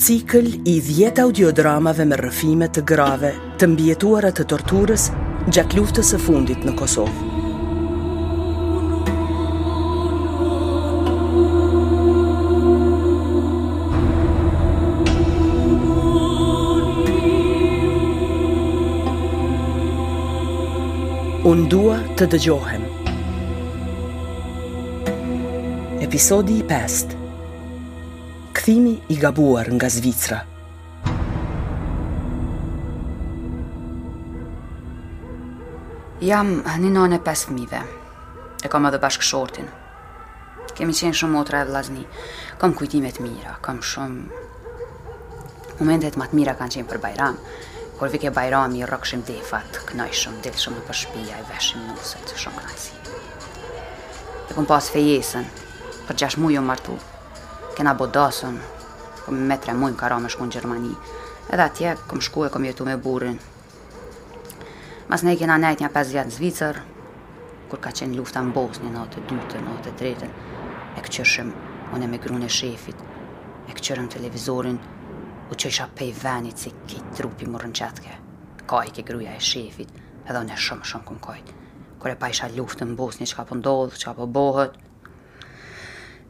Cikël i 10 audiodramave me rrëfime të grave të mbijetuara të torturës gjatë luftës së fundit në Kosovë. Unë dua të dëgjohem. Episodi i 5. Kthimi i gabuar nga Zvicra. Jam një nënë e pesë fëmijëve. E kam edhe bashkëshortin. Kemi qenë shumë motra e vllazni. Kam kujtime të mira, kam shumë Momentet ma të mira kanë qenë për Bajram. Kur vike Bajrami, rrokshim defat, knojshëm, dilshëm nëpër shpija, i veshim nuset, shumë kënaqësi. E kom pas fejesën, Për gjashtë muj u martu. Kena bo dasëm. Po me tre muj më ka ra me shku në Gjermani. Edhe atje, kom shku e kom jetu me burrin. Masnej kena nejt nja 5 vjet në Zvicër, kur ka qenë lufta në Bosni, nëntëdhetë e dytën, nëntëdhetë e tretën, e këqyrshëm, unë me gruen e shefit, e këqyrshëm televizorin, u çojsha pej venit se krejt trupi m'u rrënqethke. Kajke gruja e shefit, edhe unë shumë shumë kom kajtë. kur e pajsha luftën në Bosnje, çka po ndodh, çka po bohet,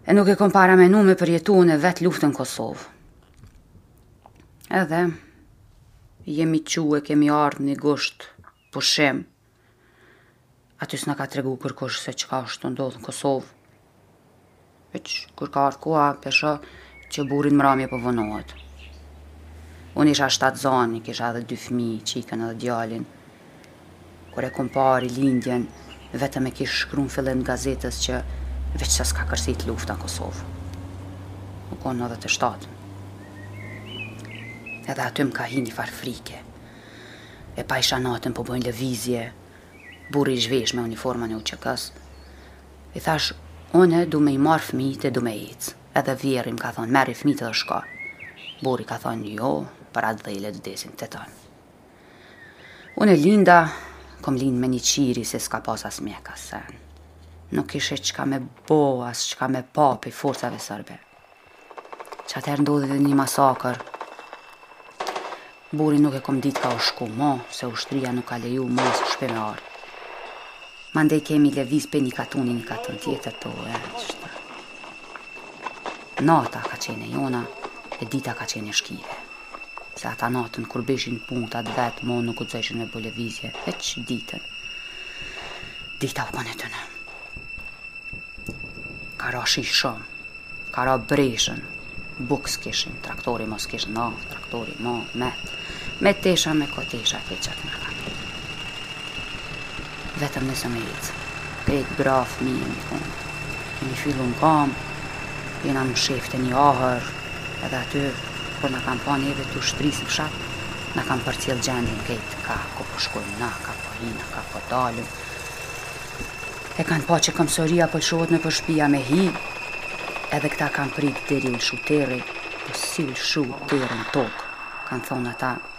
e nuk e kom paramenu me përjetu unë vetë luftën në Kosovë. Edhe, jemi çu e kemi ardhë një gusht pushim, aty s'na ka tregu kërkush se çka është tu ndodhë në Kosovë, Veç kur ka ardhë koha po e shoh që burri n'mramje po vonohet. Unë isha shtatzan, i kisha edhe dy fëmijë, çikën edhe djalin. Kur e kom pa Rilindjen, vetëm e kish shkru n'fillim t'gazetës që veç sa s'ka kërsit lufta n'Kosovë. U kon nëntëdhetë e shtatë. Edhe aty m'ka hi nifar frike. E pajsha natën po bojnë lëvizje, burri i veshë me uniformën e UÇK-së. I thashë, Une du me i marrë fëmijët e du me ecë. Edhe vjerri m'ka thonë, Merri fëmijët edhe shko. Burri ka thonë, Jo, për atdhe le të desin të tonë. Une linda, kom lindë me një qiri se s'ka pas as mjek as sen. Nuk kishe çka me bo as çka me pa prej forcave serbe. Se atëherë ndodhi dhe një masakër. Burri nuk e kom ditë ka u shku, mo, se ushtria nuk ka leju, mo, në shpi me ardhë. Mandej kemi lëviz pej një katuni, në një katun tjetër, po e qështu. Nata ka qenë e jona, e dita ka qenë e shkive. se ata natën kur bishin puntat vetë mo nuk guxojshin me bo lëvizje, veç ditën. Dita u kone e tyne. Ka ra shi shumë, ka ra breshën, bukë s'kishin, traktori mo s'kishna, traktori met me, me tesha me do tesha, qaq, t'na kanë. Vetëm nëse më ecë. Krejt gra, fëmijë jemi kon. Kemi fillu n'kamë, jena mshef te ni ahër, edhe aty, kur na kanë pa neve tu zdryp n'fshat, na kanë përcjell gjinen krejt, ka ku po shkojmë na, ka po hina, ka po dalim. E kanë pa që këmsoria po lshohet nëpër shpia me hi, edhe këta kanë prit deri u lshu terri, po si u lshu terri n'tokë, kanë thonë ata,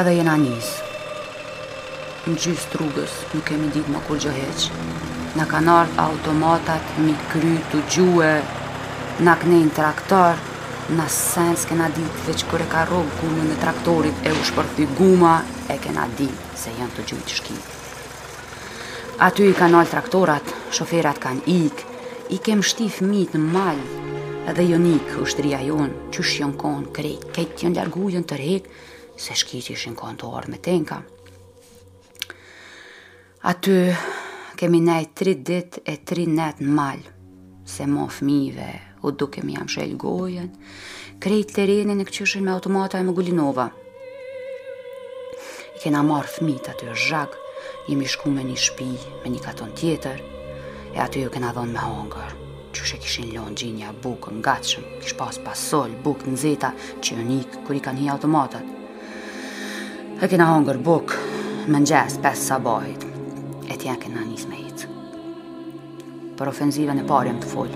Edhe jena nis Në gjys t'rrugës nuk kemi dit ma kurgjo hiq Na kan ardh automatat mi krye tu gjue Na knej n'traktor Na sen s'kena dit veq kur e ka rrok gumën e traktorit e u shpërthy guma e kena dit se jan tu gjujt shkit Aty i kanë nal traktorat, shoferat kanë ik, i kem shti fmijt në mal, edhe jon ik, ushtëria jonë, qysh jonë konë krejt, krejt jonë largu jonë tërhek, se shkit ishin konë tu ardh me tenka. Aty kemi nejt tri dit e tri net në mal, se mo fëmive, U duke me ja mshel gojën, krejt terenin e kqyrshin me automata e me gulinova. I kena marr fmijt aty zhag, jemi shku në një shpi, në një katun tjetër, e aty ju kena dhonë me hongër. Qysh e kishin lonë gjinja bukë t'gatshme, kish pas pasul, bukë t'nxeta, që jon ikë, kur i kanë hi automatat. E kena hongër bukë, mëngjes, pesë sabahit, e ja kena nis me ec. Për ofenzivën e parë jam tu fol.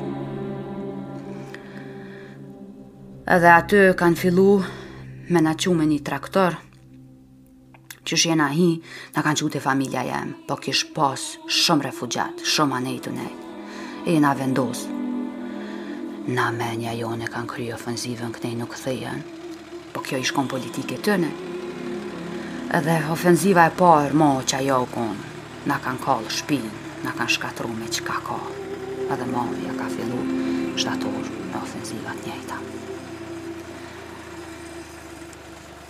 Edhe aty kanë fillu me na çu me një traktor, qysh jena hi, na kanë çu te familja jem, po kish pas shumë refugjat, shumë anej e knej, e na vendos. Na menja jone kanë kry ofenzivën knej nuk kthehen, po kjo ish kon politikë e tyne. Edhe ofenziva e parë, mo, qajo u konë, Na kanë kallë shpinë, na kanë shkatërru me çka kem. Edhe masi ja ka fillu n'shtator me ofenziva t'njejta.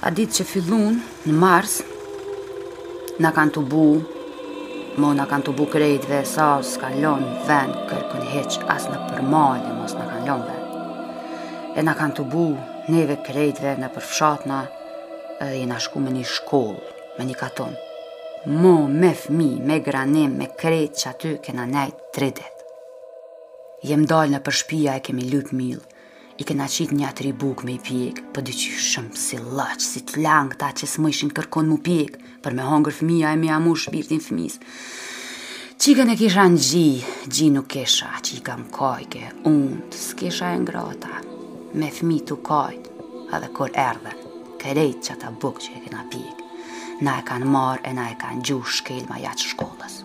At ditë që fillun në mars, na kanë tubu, mo na kanë tubu krejtve, sa s'kan lonë vend kërkun hiq, as nëpër male, mo s'na kanë lonë vend. E na kanë tubu neve krejtve nëpër fshatra, edhe jena shku në një shkollë. me një katon. Mo, me fmi, me granim, me krejt që aty kena nejt tre dit. Jem dal nëpër shpia e kemi lyp mill, i kena qit nja tri bukë me i pjek, po de qysh si lloç, si të langta që s'mo ishin kërkun mu pjek, për me hongër fmija e me ia majt shpirtin fmis. Çikën e kisha në gji, gji nuk kisha, çika m'kajke, unë, s'kisha e ngrata, me fmi tu kajt, edhe kur erdhen. Krejt qato bukë që e kena pjekë, na e kanë marrë e na e kanë gju shkelma jashtë shkollës.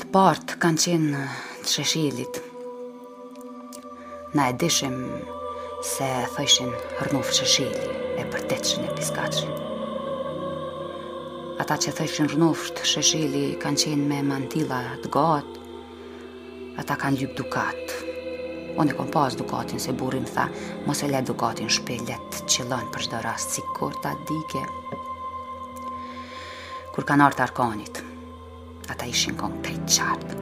Të parët kanë qenë të Sheshelit, na e dishim se thojshin rrnoftë Shesheli e bërtitshin e piskatshin. Ata që thojshin rrnoftë Shesheli kanë qenë me mantila të gata, Ata kanë lypë dukat. Unë e kom pas dukatin se burri m'tha, mos e le dukatin shpi, le t'qëllon për çdo rast, sikur ta dike. Kur kanë ardhë t'Arkanit, ata ishin kon krejt qart,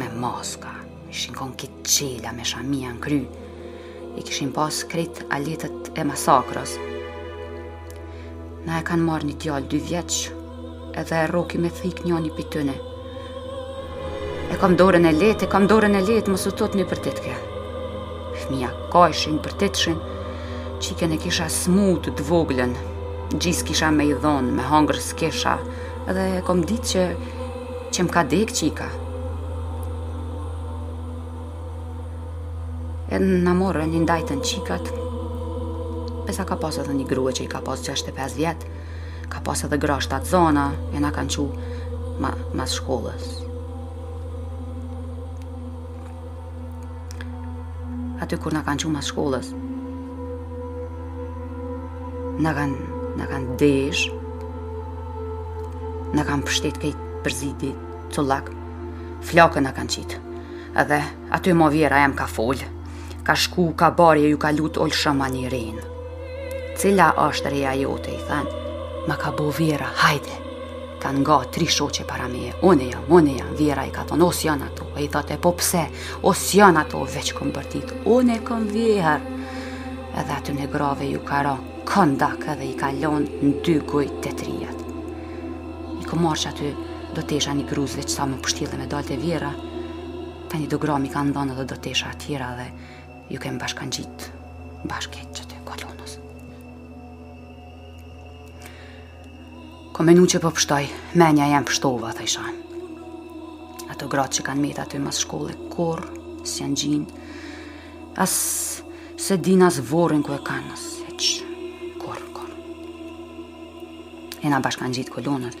me maska, ishin kon qit qela me shamija në kry, i kishin pas krejt aletët e masakrës, Na e kanë marrë një djalë dy vjeç, edhe e rroki me thikë njoni pi tyne. E kam dorën e lehtë, e kam dorën e lehtë, mos u tut, bërtitke. Fëmija kajshin bërtitshin, çikën e kisha smutë të voglën, gji s'kisha me i dhonë, me hangër s'kisha, edhe e kam ditë që, që m'ka dekë çika. Edhe na morën, i ndajtën çikat. E sa ka pas edhe një grue që i ka pas 65 vjetë, ka pas edhe gra shtatzana, e na kanë çu ma, mas shkollës. Aty kur na kanë çu mas shkollës, na kanë, na kanë desh, na kanë pështet krejt për zidi, cullak, flakën na kanë qitë. Edhe aty ma vjehrra jem ka fol Ka shku, ka ba rixha, ju ka lut o lshoma renë Cila është reja jote, i than Ma ka bo vjehrra, hajde Kanë nga tri shoqe para meje Unë jam, unë jam, vjehrra i ka thonë O s'janë ato, e i thote, po pse O s'janë ato, veç kom bërtit Unë e kom vjehërr Edhe aty në grave ju ka ra Kundak edhe i ka lonë Në gjygojt të trijat I kom marë që aty Do të isha një gruzve që sa më pështjellë me dalë te vjehrra Tani do gra m'i kanë dhon edhe do tesha tjera dhe ju kem bashkangjit bashkë qaty kolonës. Kom menu që po pështoj, menja jem pështova, thojsha. Ato gratë që kanë met aty mas shkolle, kurr s'janë gjinë, as s'e din as vorin ku e kanë, as se që, kurr, kurr. E na bashkangjit kolonës,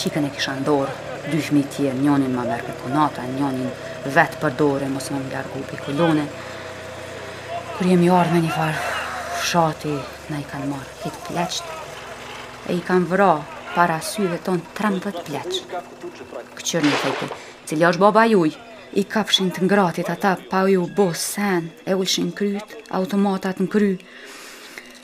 Qikën e kisha në dorë, dy fëmijë tjerë, njënin ma merrke kunata, njënin vetë për dore, mos me m'u largu pej kolone. Kur jemi ardhë me një farë fshati, na i kanë marrë gjithë pleqtë, e i kanë vra para syve tonë 13 pleq. Kqyrni fmi, cili është baba juj, i kapshin të ngratit ata pa ju bo sen, e ulshin kryt, automatat në kry.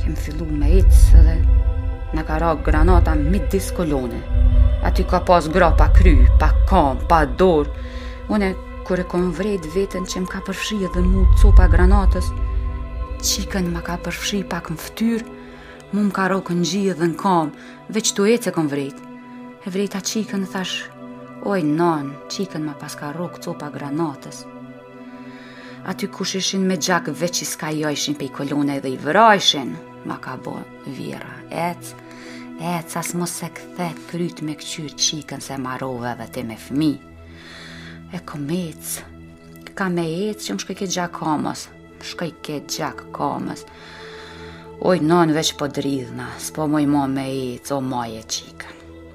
Kem fillu me ecë edhe na ka ra granata midis kolone. Aty ka pas gra pa kry, pa kam, pa dorë. Une, kur e kom vrejt veten që më ka përfshi edhe mu copa granatës, qikën ma ka përfshi pak në ftyrë, mu më ka rrok në gji dhe në kam, veç tu ecë e kom vrejt. E vrejta qikën, thash, oj, non, qikën ma paska rrok copa granatës. Aty kush ishin me gjak veç i skajojshin pej kolone dhe i vrajshin, ma ka bo vjehrra, ec, ec, as mos e kthe kryt me këqyr qikën se marove dhe ti me fmi. E kom ec, kam ec që më shkojke gjak kamës, më shkojke gjak kamës. Oj, non veç po dridhna, s'po muj ma me ec, o maje qikën.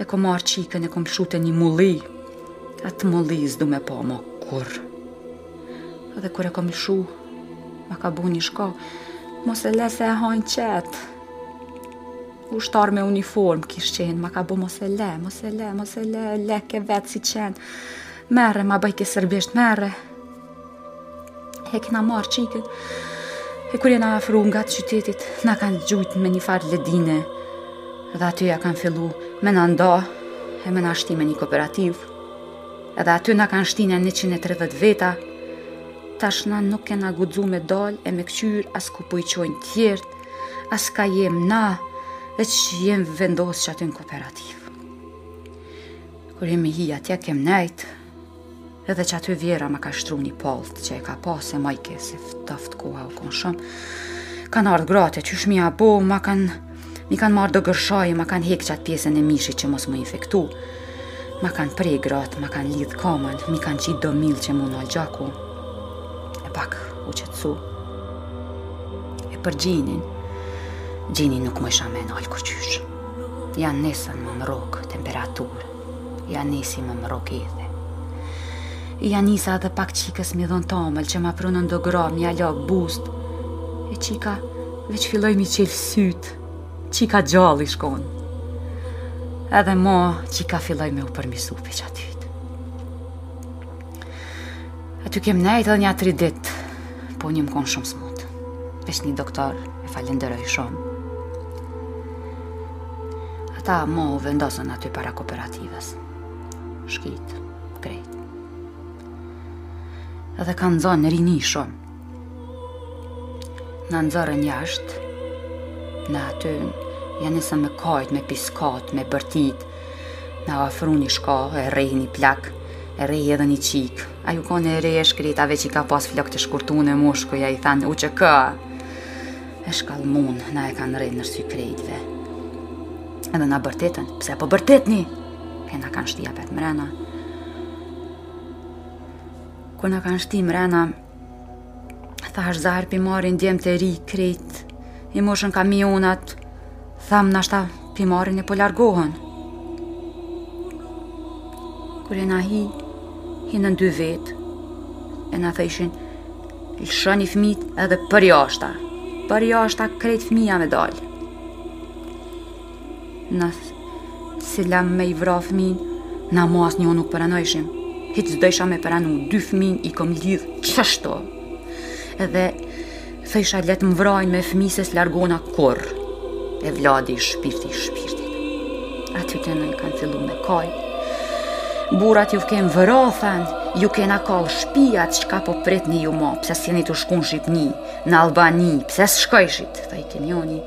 E kom marrë qikën e kom lshu te një mulli, atë mulli s'du me pa ma kurr. Dhe kur e kom lëshu, ma ka bu një shka, mos e le se e hajnë qentë. Ushtar me uniform kish qenë, ma ka bu mos e le, mos e le, mos e le, lehke vetë si qen. Merre, ma bojke serbisht, merre. E kena marrë qikën, e kur jena afru ngat qytetit, na kanë gjujtë me një farë ledine, dhe aty ja kanë fillu me na nda, e me na shti me një kooperativ, edhe aty na kanë shti ne 130 veta, tash na nuk kena guxu me dal e me këqyr as ku po i qojnë tjertë, as ka jem na, veç që jem vendosë qaty në kooperativ. Kur jemi hi atje kem nejtë, Edhe qaty vjehrra më ka shtru një pallto që e ka pasë, e majke se ftoftë koha u kon shumë. Kanë ardhë gratë, qysh me ia bo, ma kanë... M'i kanë marrë do gërshanë, ma kanë hekë qatë pjesën e mishit që mos me m'u infektu. Ma kanë pre gratë, ma kanë lidhë kamën, m'i kanë qitë do miell që m'u nalë gjaku. E pak, u qetësu. E për gjinin, gjinin nuk mujsha me nalë kurqysh. Ja nisën me më rrokë, temperaturë, Ja nisi me më rrokë ethe. Ja nisa edhe pak qikës me i dhon tamël që ma prunën do gra mi alak bust. E qika veç filloi me i çelë sytë. Qika gjallë ish kon. Edhe ma qika filloi me u përmisu pej qatyhit. Aty kem nejt edhe nja tri ditë, po jem konë shumë smutë. Veç një doktor, e falenderoj shumë. Ata ma u vendosën aty para kooperativës. Shkijet, krejt. Edhe kanë nxonë rini shumë. Na nxorrën jashtë, ne aty ja nisëm me kajt, me piskat, me bërtit, na u afru një shka, e rrehi një plak, e rrehi edhe një qikë. Ajo u kon e re e shkreta, veç i ka pas flokët e shkurtune, mushko, ja i thanë, UÇK, E shkallmun, na e kanë rreh në sy krejtve. Edhe na bërtitën, pse po bërtitni? E na kanë shti apet mrena. Kur na kanë shti mrena, thashë zaher p'i marrin djemtë e ri krejt, i mushën kamionat, thamë nashta P'i marrin e po largohen. Kur e na hi, hinën dy vetë, e na thojshin, lëshoni fmit edhe përjashta, përjashta krejt fmija me dalë. Na s'i lam me i vra fmin, na ma asnjë nuk pranojshim, hiç s'dojsha me pranu, dy fmit i kom lidhë qështu, edhe Thojsha let më vrajnë me fëmi se s'largona kurr Evladi shpirti i shpirtit Aty tanaj kanë fillu me kall Burrat ju kem vra, thanë Ju kena kall shpijat çka po pritni ju ma Pse s'jeni tu shku n'Shqipni, në Albani Pse s'shkojshit, tha i kenjoni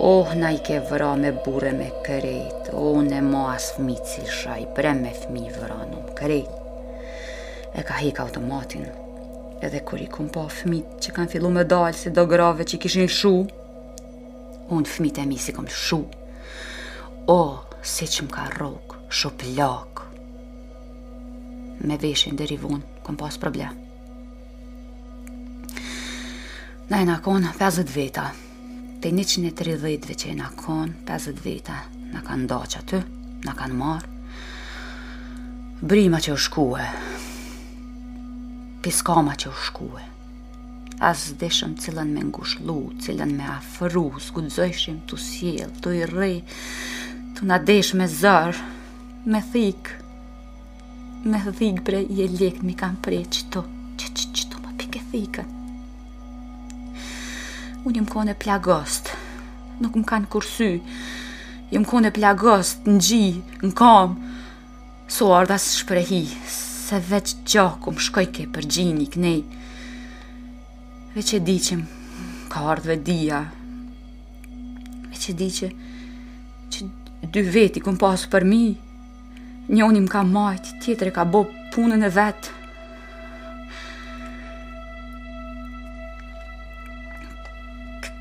Oh, na i ke vra me burra e me krejt Oh, ne ma as fëmi s'i lëshoj bre me fëmi vra na me krejt E ka hek automatin Edhe kur i kom pa fmit që kanë fillu me dalë si do grave që i kishin lëshu, unë fmit e mi s'i kom lëshu. O, siç më ka rrok, shuplakë. Me veshin deri von, kom pas problem. Na jena kon 50 veta, Te 130 vetë që jena kon, 50 veta na kanë nda qaty, na kanë marë. Brima që u shkue, piskama që u shkue, as dishëm cilën me ngushllu, cilën me afru, s'guxojshim, tu sjell, tu i rre, tu na desh me zërë, me thikë. Me thikë bre, flokt m'i kan pre qëto që që që të m'pike thikën Unë jam konë e plagost Nuk më kanë kursy Jam konë e plagost në gji në kamë S'po di as t'shprehi Se veç gjaku më shkojke prej gjini knej Veç e di që më ka ardh vedija Veç e di që Që dy veti këm pasë për mi Njoni m'ka majt, tjetri e ka bo punën e vet.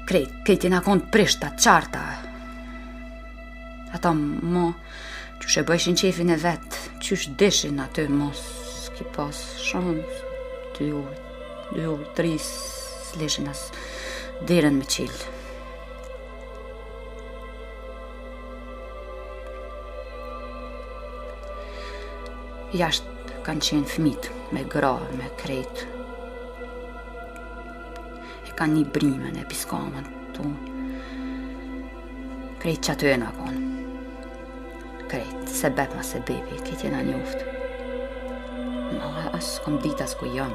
Krejt, krejt jena konë t'prishta, çarta. Ata mo, qysh e bajshin qefin e vet, qysh deshin aty, mo, s'ki pas shum, dy or, dy or, tri, s'leshin as derën me çilë. Jashtë kanë qenë fmijt me gra, me krejt. E kanë ni brimën e piskamën tonë. Krejt qaty jena konë. Krejt, sebep ma, sebebi, krejt jena njoft. Ma, as s'kom dit as ku jam,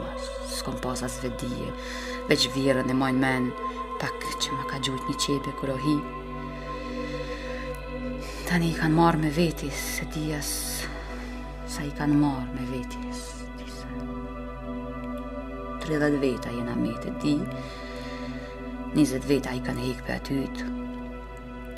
s'kom pas as vedije, veç vjehrrën e maj n'men, pak që ma ka gjujt një qebe kur o hi. Tani i kanë marrë me veti, s'e di as sa i kanë marrë me veti, s'e di se. 30 veta jena metë, e, 20 veta i kanë hekë prej atyhit,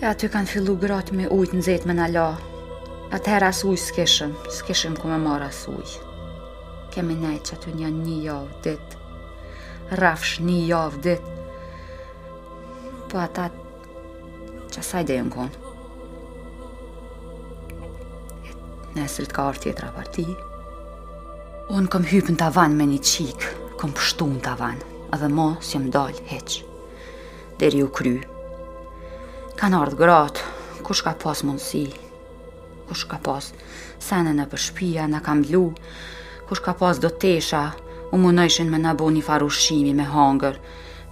E aty kanë fillu gratë me ujë t'nxehtë me na la. Atëherë as ujë s'kishëm, s'kishëm ku me marrë as ujë. Kemi nejtë qaty një një javë ditë, rafsh një javë ditë. Po ata qasajde jan konë. Nesrit ka ardh tjetra parti. Unë kom hypë në tavan me një çikë, kom pështu në tavan, edhe mo s'jem dalë hiç. Deri u kry. Kanë ardhë gratë, kush ka pas mundësi, kush ka pas sene nëpër shpia, na kan mlu, kush ka pas do tesha, u munojshin me na bo një farë ushqimi me hangër,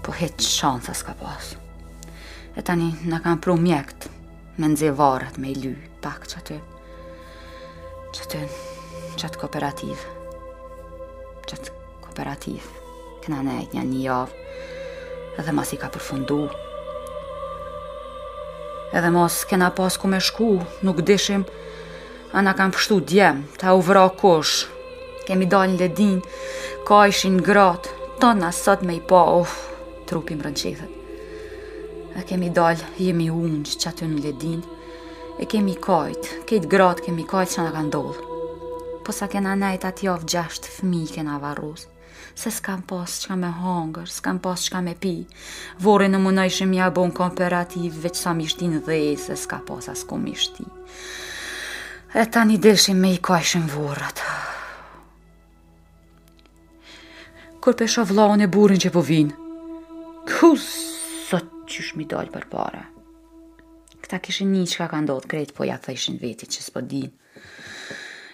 po hiç shansa s'ka pas. E tani na kan pru mjektë, Me nxje varrët me i ly, pak qaty, qaty, qatë kooperativ, qatë kooperativ, kena nejt nja një javë, edhe masi ka përfundu. Edhe mos kena pas ku me shku, nuk dishim, a na kanë pështu djemt, a u vra kush, kemi dalë në ledinë, ka ishin gratë tona sot me i pa, uf, trupi m'rrënqethet. E kemi dal, jemi ungj qaty në ledinë, e kemi kajt, krejt gratë kemi kajt çka na ka ndodhë. Po sa kena nejt atë javë gjashtë fmi kena varros, se s'kam pas çka me hangër, s'kam pas çka me pi, vorre u munojshim me ja bo n'kooperativ, veç sa me i shti n'dhe se s'ka pas as ku me i shti. E tani delshim e i kajshim vorret. Kur pesha vllaun e burrin që po vijn. Ku sot qysh me i dal përpara. Këta kishin ni çka ka ndodhë krejt, po ja thojshin vetit që s'po din.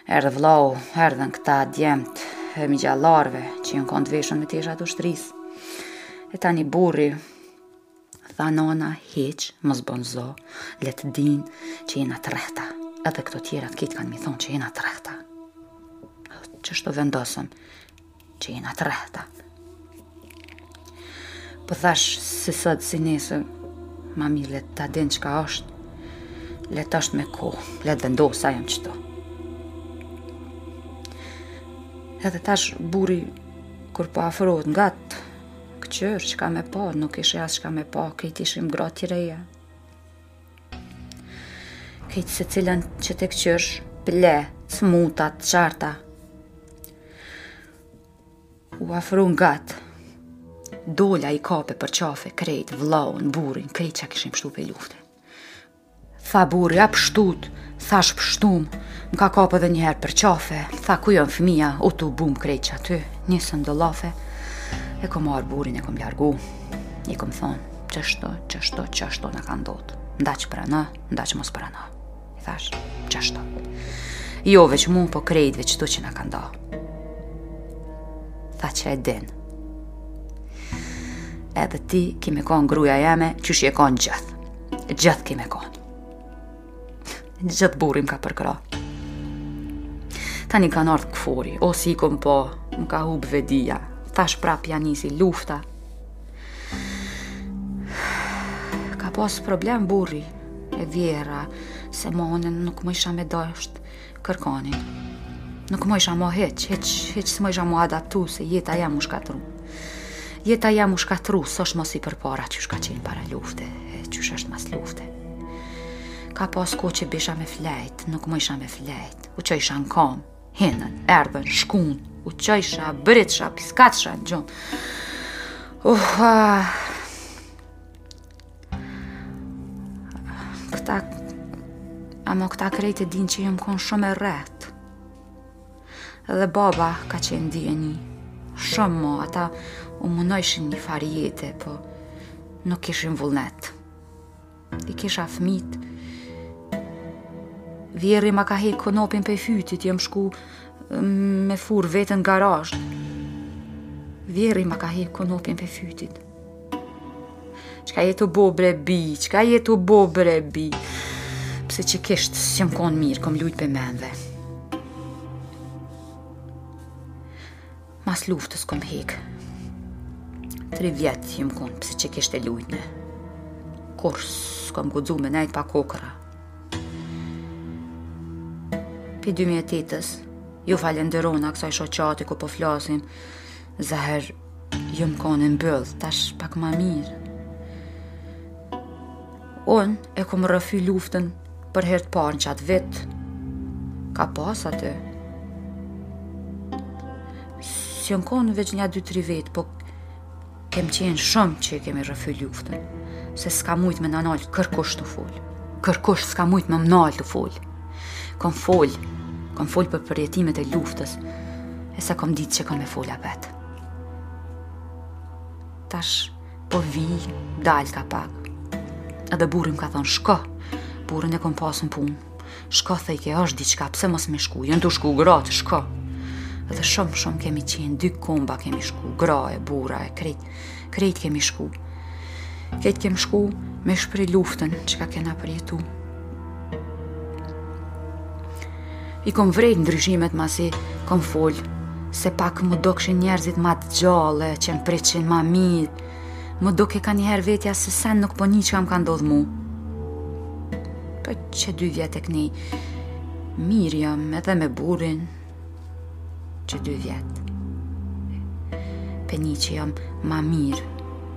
Erdh vllau, erdhën këta djemt e mixhallarve, që jonë konë të veshën me tesha të ushtrisë. E tani burri, Tha nona, hiç mos bon zo, le të dinë që jena të rrehta. Edhe këto tjerat krejt kanë me thonë që jena të rrehta. Qashtu vendosëm që jena të rrehta. Po thash si sot si nesër, ma mirë le ta din çka është, le të është me kohë, le të vendos a jam qëtu. Edhe tash buri kur po afrohet ngat Këqyr, çka me pa, nuk ishe as çka me pa, krejt ishim gra të reja. Krejt secilën që ta këqyrsh, ple, smutat, çarta. U afru ngat, dola i kapa për qafe, krejt, vllaun, burrin, krejt që kishin pshtu pej lufte. Tha burri, a pshtut? Thash pshtum. Më ka kapë edhe njëherë për qafe. Tha ku jonë fëmija, u tubum krejt qaty. Nisëm do llafe. E kom marrë burrin, e kom largu. I kom thonë, qështu, qështu, qështu na ka ndodh. N'daç prano, n'daç mos prano. I thash, qështu. Jo veç mu, po krejtve qështu na ka ndodh. Tha që e din. Edhe ti, ki me konë gruja jeme, qysh je konë gjithë. Gjithë ki me konë. Gjithë burri m'ka përkrah. Tani kanë ardhë KFOR-i, o si i kom pa, më ka hup vedija, thash prap ja nisi lufta. Ka pas problem burri, e vjehrra, se monën nuk mujsha me dashtë, kërkonin. Nuk mojsha mo hiç, hiç, hiç s'mojsha m'u adaptu se jeta jem u shkatrru. Jeta jem u shkatrru, s'është mo si përpara qysh ka qenë para lufte, e qysh është mas lufte. Ka pas kohë që bijsha me flejt, nuk mojsha me flejt, u çojsha në kom, hinën, erdhën, shkun, u çojsha, bërtitsha, piskatsha në gjumë. Uh, uh, Këta Amo këta krejt e dinë që jom konë shumë e rrehtë Dhe baba ka qenë dijeni Shumë mo, ata u munojshin një farë jetë Po nuk kishin vullnet I kisha fmit Vjerri ma ka hejtë konopin për fytit Jëmë shku me furë vetën garajt Vjerri ma ka hejtë konopin për fytit Çka je tu bo bre bij, çka je tu bo bre bij Pse qikishtu, s'jom konë mirë, kom lujtë pej menve Mas luftës kom hekë Tri vjet jom konë, pse qikishtu e lujtne Kur s'kom guxu me nejtë pa kokrra Pi 2008-ës, iu falenderona kësaj shoqati ku po flasim Zaher, jom konë e mbyllë, tash pak ma mirë. Unë e kom rrëfy luftën për herë të parë në qat vit. Ka pas atë. S'jom konë veç nja dy tri vetë, po kem qenë shumë që e kemi rrëfy luftën. Se s'ka mujtë me na nalë kërkush të folë. Kërkush s'ka mujtë me më nalë të folë. Kom fol, kom fol për përjetimet e luftës, e sa kom ditë që kom me fol apet. Tash, po vij, dalkapak. Edhe burri m'ka thonë, shko, burrin e kom pasë n'punë. Shko, thojke është diçka, pse mos me shku, janë tu shku gratë, shko. Edhe shumë, shumë kemi qenë, dy kombia kemi shku, gra e burra e krejt. Krejt kemi shku. Krejt kemi shku me shpreh luftën çka kena përjetu. I kom vrejt ndryshimet masi kom fol, se pak m'u dokshin njerëzit ma të gjallë, që më pritshin ma mirë, m'u doke kanjëherë vetja se sen nuk po ni çka m'ka ndodhë mu. Po qe dy vjet e kni, mirë jam edhe me burrin, qe dy vjet. Pej se jam ma mirë,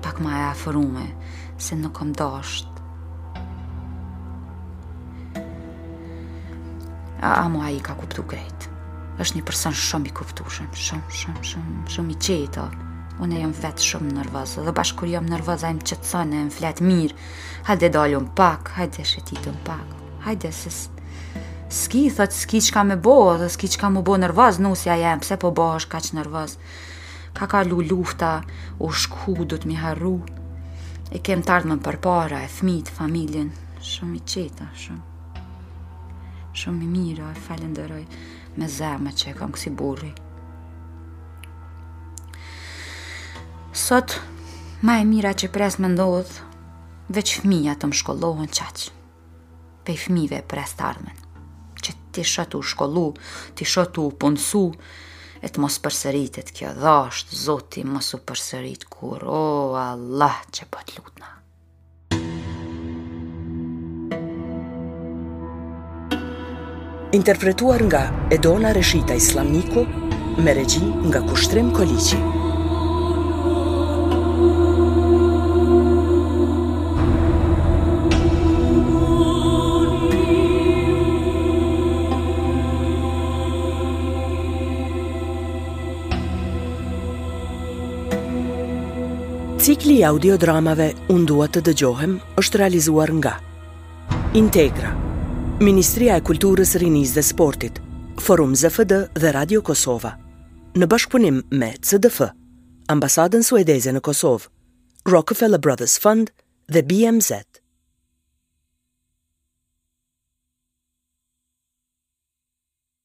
pak ma e afërume, se nuk kom dasht. A amo ai ka kuptu krejt. është një person shumë i kuptushëm, shumë, shumë, shumë, shumë i qetë. Unë jam vetë shumë nervoze, dhe bash kur jam nervoze, ai m'qetëson, e më flet mirë. Hajde dalim pak, hajde shetitim pak. Hajde, se s'ki, thot, s'ki çka me bo, dhe s'ki çka m'u bo nervoz, nusja jem, pse po bohesh kaq nervoz. Ka kalu lufta, u shku, duhet me harru. E kem t'ardhmen përpara, e fmijt, familjen. Shumë i qetë, shumë. Shumë i mirë, e falenderoj me zemër që e kam kësi burri. Sot ma e mira që pres me ndodhë, veç fmija të më shkollohen qaq. pej fmijve e pres t'ardhmen, që t'i shoh tu u shkollu, t'i shoh tu u punësu, e të mos përsëritet kjo, dhashtë Zoti mos u përsëritë kurrë, o Allah që po të lutna. Interpretuar nga Edona Reshitaj, Sllamniku, me regji nga Kushtrim Koliqi. Cikli i audiodramave Unë dua të dëgjohem është realizuar nga Integra, Ministria e Kulturës, Rinisë dhe Sportit, Forum ZFD dhe Radio Kosova, në bashkëpunim me CDF, Ambasadën Suedeze në Kosovë, Rockefeller Brothers Fund dhe BMZ.